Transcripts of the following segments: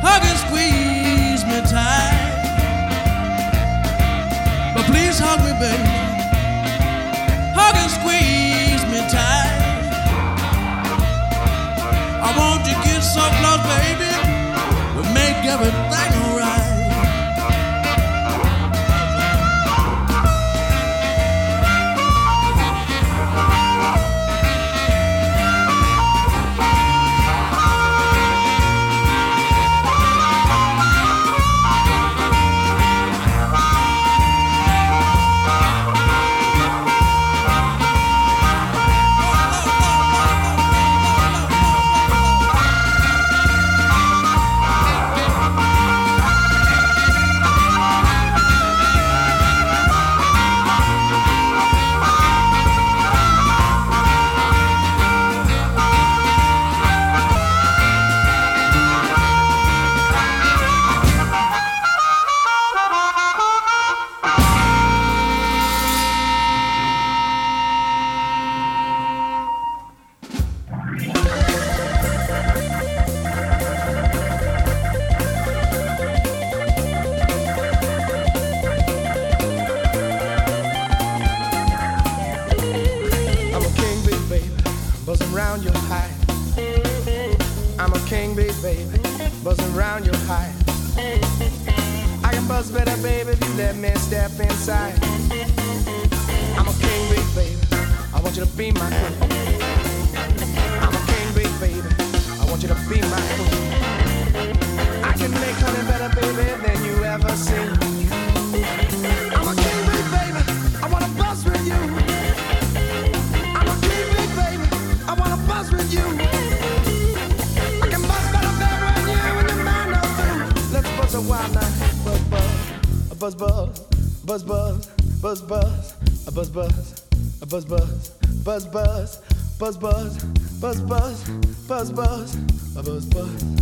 Hug and squeeze me tight. But please hug me, baby. Hug and squeeze me tight. I want to get baby. We make everything. buzz buzz, buzz buzz, buzz buzz, a buzz buzz, a buzz buzz, buzz buzz, buzz buzz, buzz buzz, buzz buzz, a buzz buzz.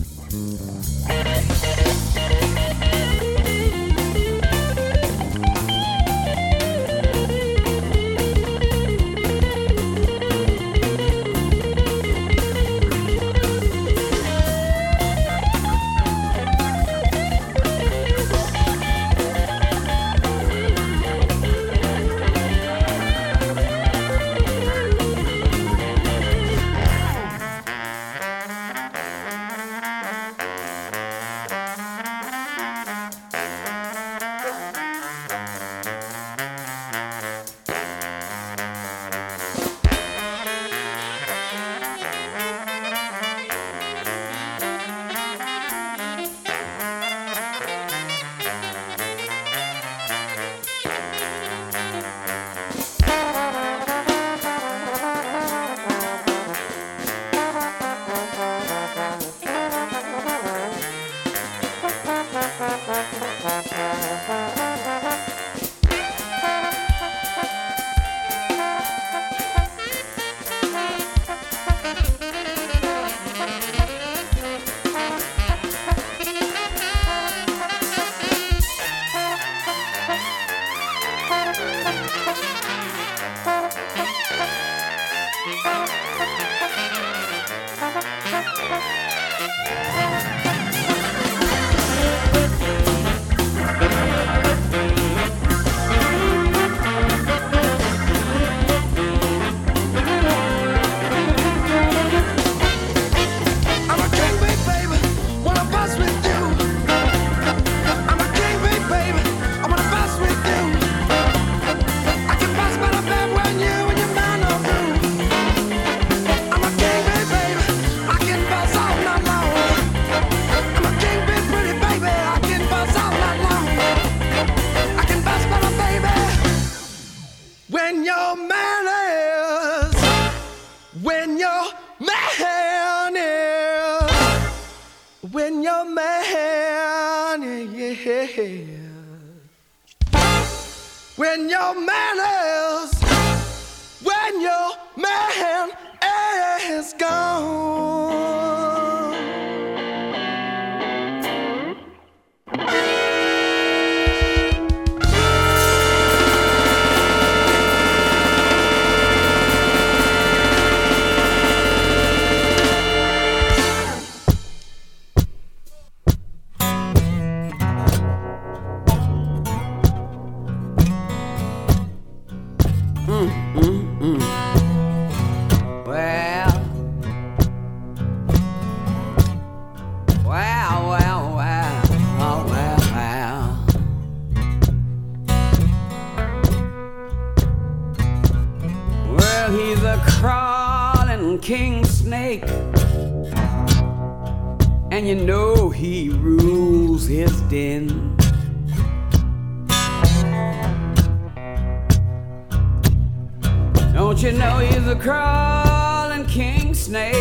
Don't you know he's a crawling king snake?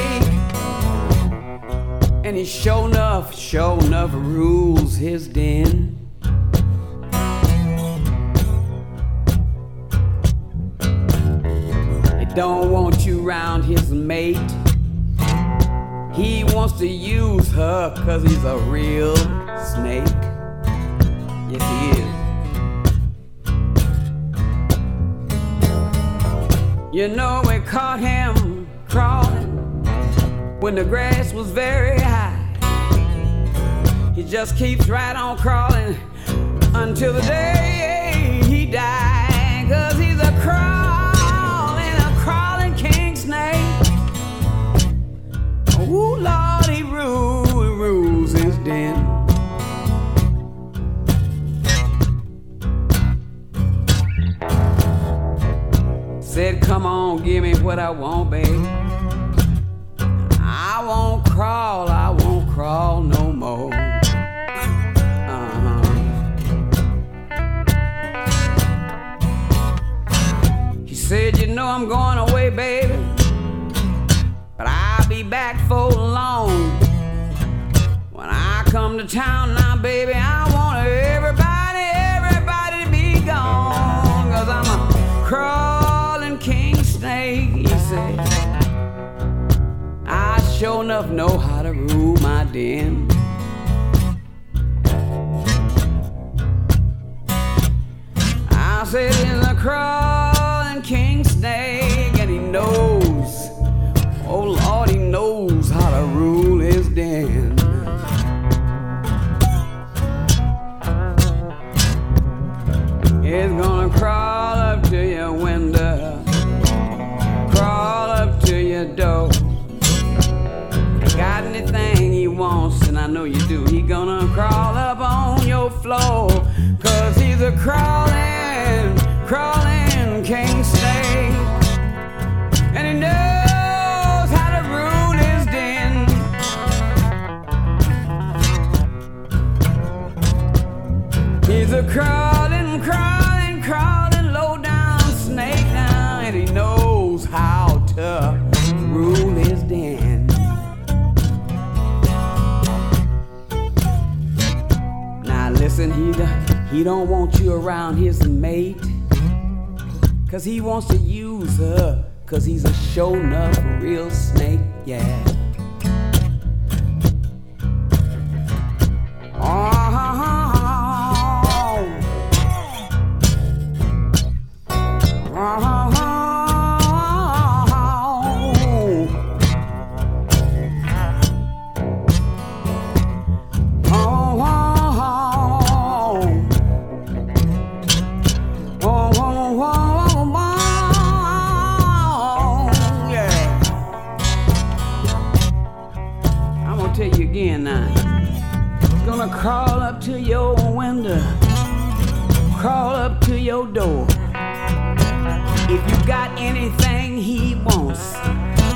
And he sure enough, sure enough rules his den. He don't want you round his mate. He wants to use her cause he's a real snake. Yes, he is. You know we caught him crawling when the grass was very high. He just keeps right on crawling until the day he died. Said, come on, give me what I want, baby. I won't crawl, I won't crawl no more. Uh-huh. He said, you know I'm going away, baby. But I'll be back for long. When I come to town now, baby, I want everybody, everybody to be gone. Cause I'm a king I sure enough know how to rule my den. I said he's a crawling king snake, and he knows, oh cause he don't want you around his mate, cause he wants to use her, cause he's a show enough real snake, yeah. I'm your door. If you got anything he wants,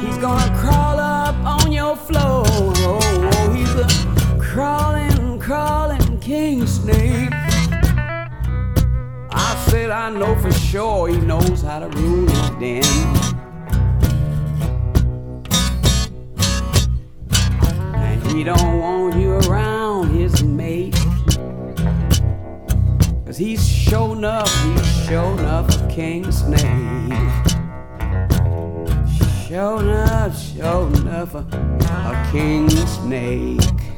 he's gonna crawl up on your floor. Oh, he's a crawling, crawling king snake. I said I know for sure he knows how to rule his den. he don't want you around. Cause he's shown up, he's shown up A King's name. Shown up, shown up a, a King Snake.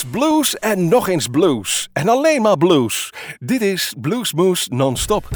Blues, en nog eens blues. En alleen maar blues. Dit is Bluesmoose non-stop.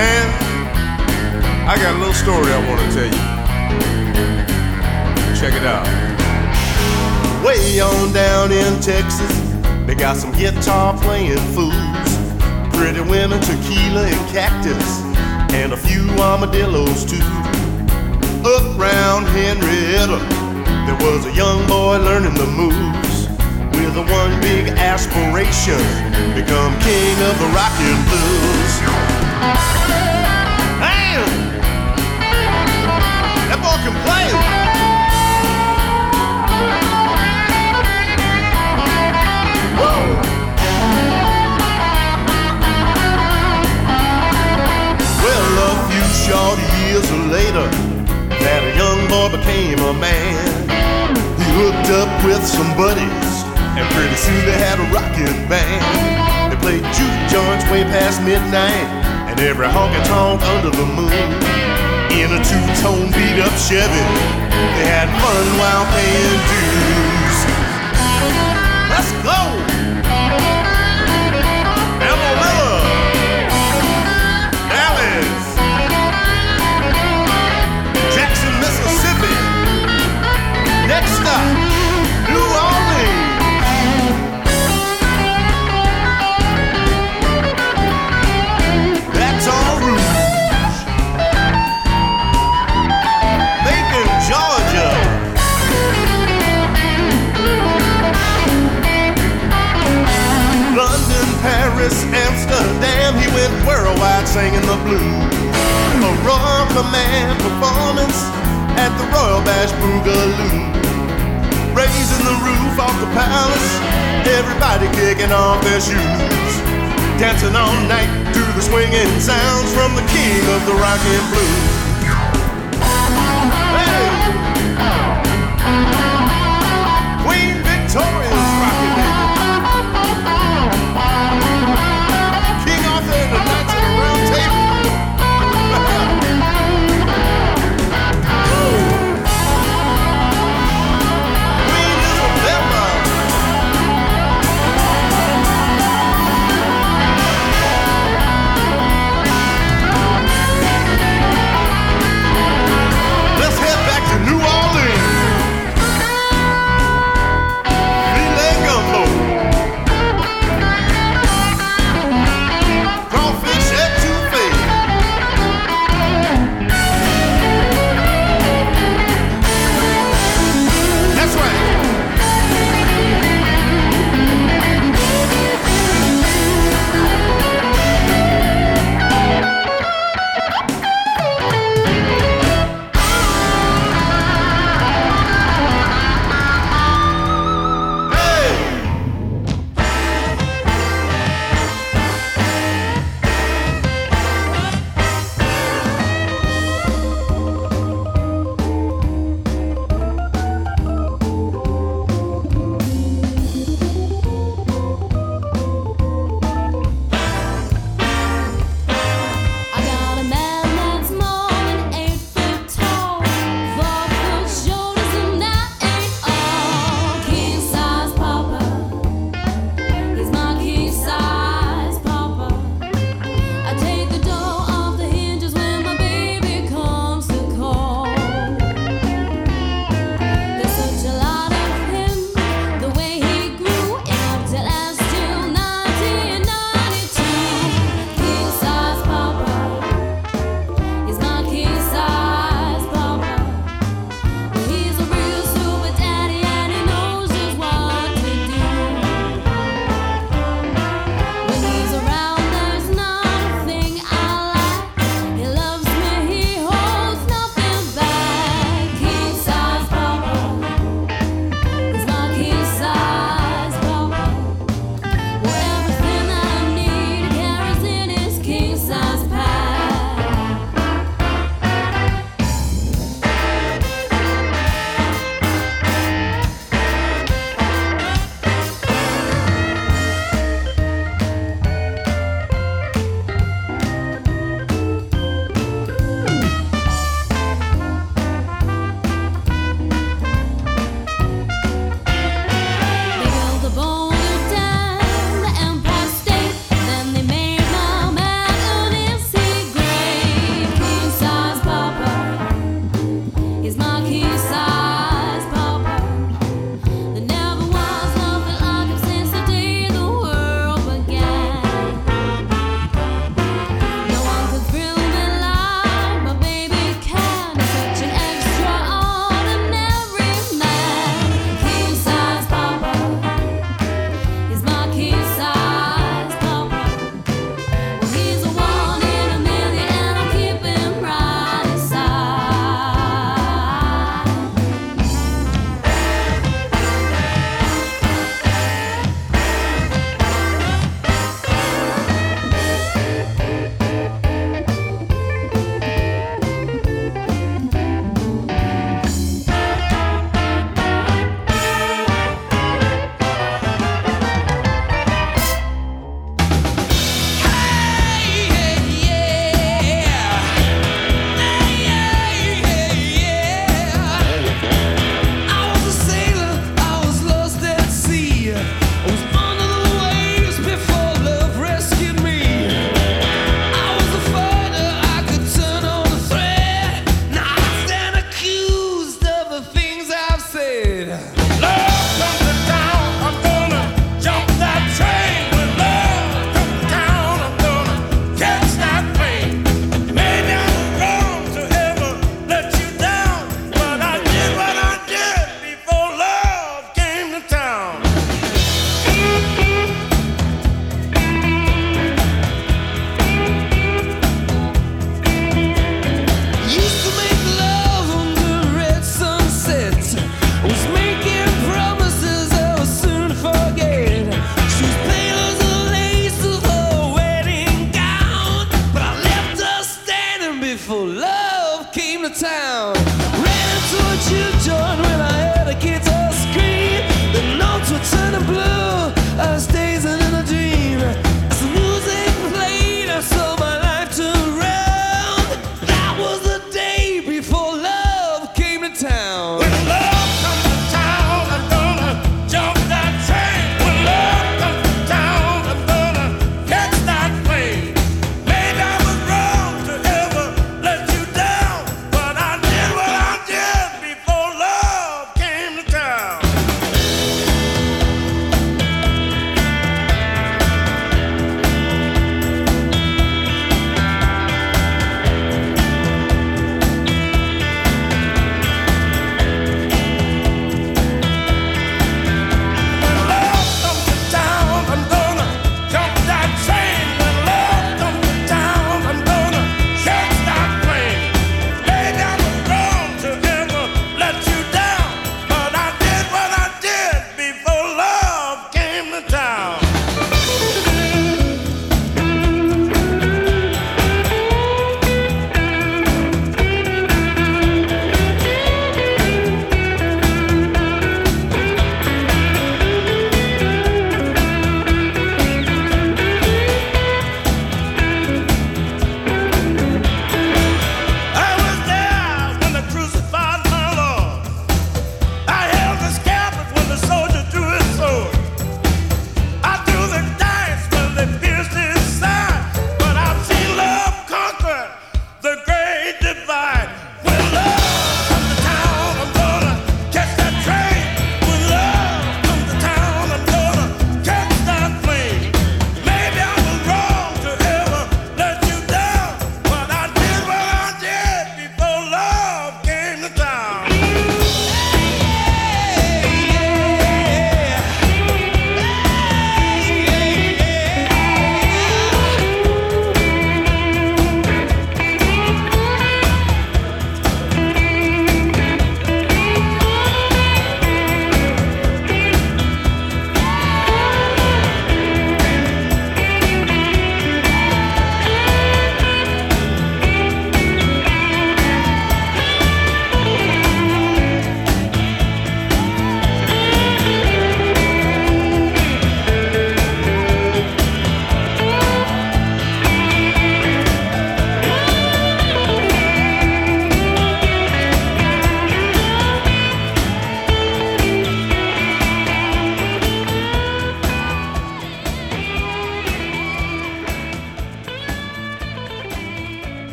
Man, I got a little story I want to tell you. Check it out. Way on down in Texas, they got some guitar playing fools. Pretty women, tequila and cactus, and a few armadillos too. Up round Henrietta, there was a young boy learning the moves. With a one big aspiration, become king of the rock and blues. Well, a few short years later, that young boy became a man. He hooked up with some buddies, and pretty soon they had a rockin' band. They played juke joints way past midnight, and every honky tonk under the moon. In a two-tone beat-up Chevy, they had fun while paying dues. Let's go! Dallas, Jackson, Mississippi. Next stop, went worldwide singing the blues. A Royal Command performance at the Royal Bash Boogaloo. Raising the roof off the palace, everybody kicking off their shoes. Dancing all night to the swinging sounds from the king of the rock and blues.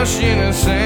machine and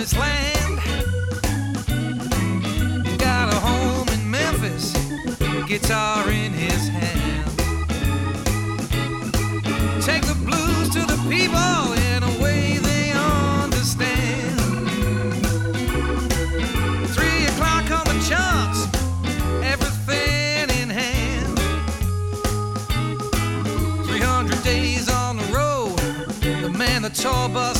promised land. Got a home in Memphis, guitar in his hand. Take the blues to the people in a way they understand. Three o'clock on the charts, everything in hand. 300 days on the road, the man, the tour bus.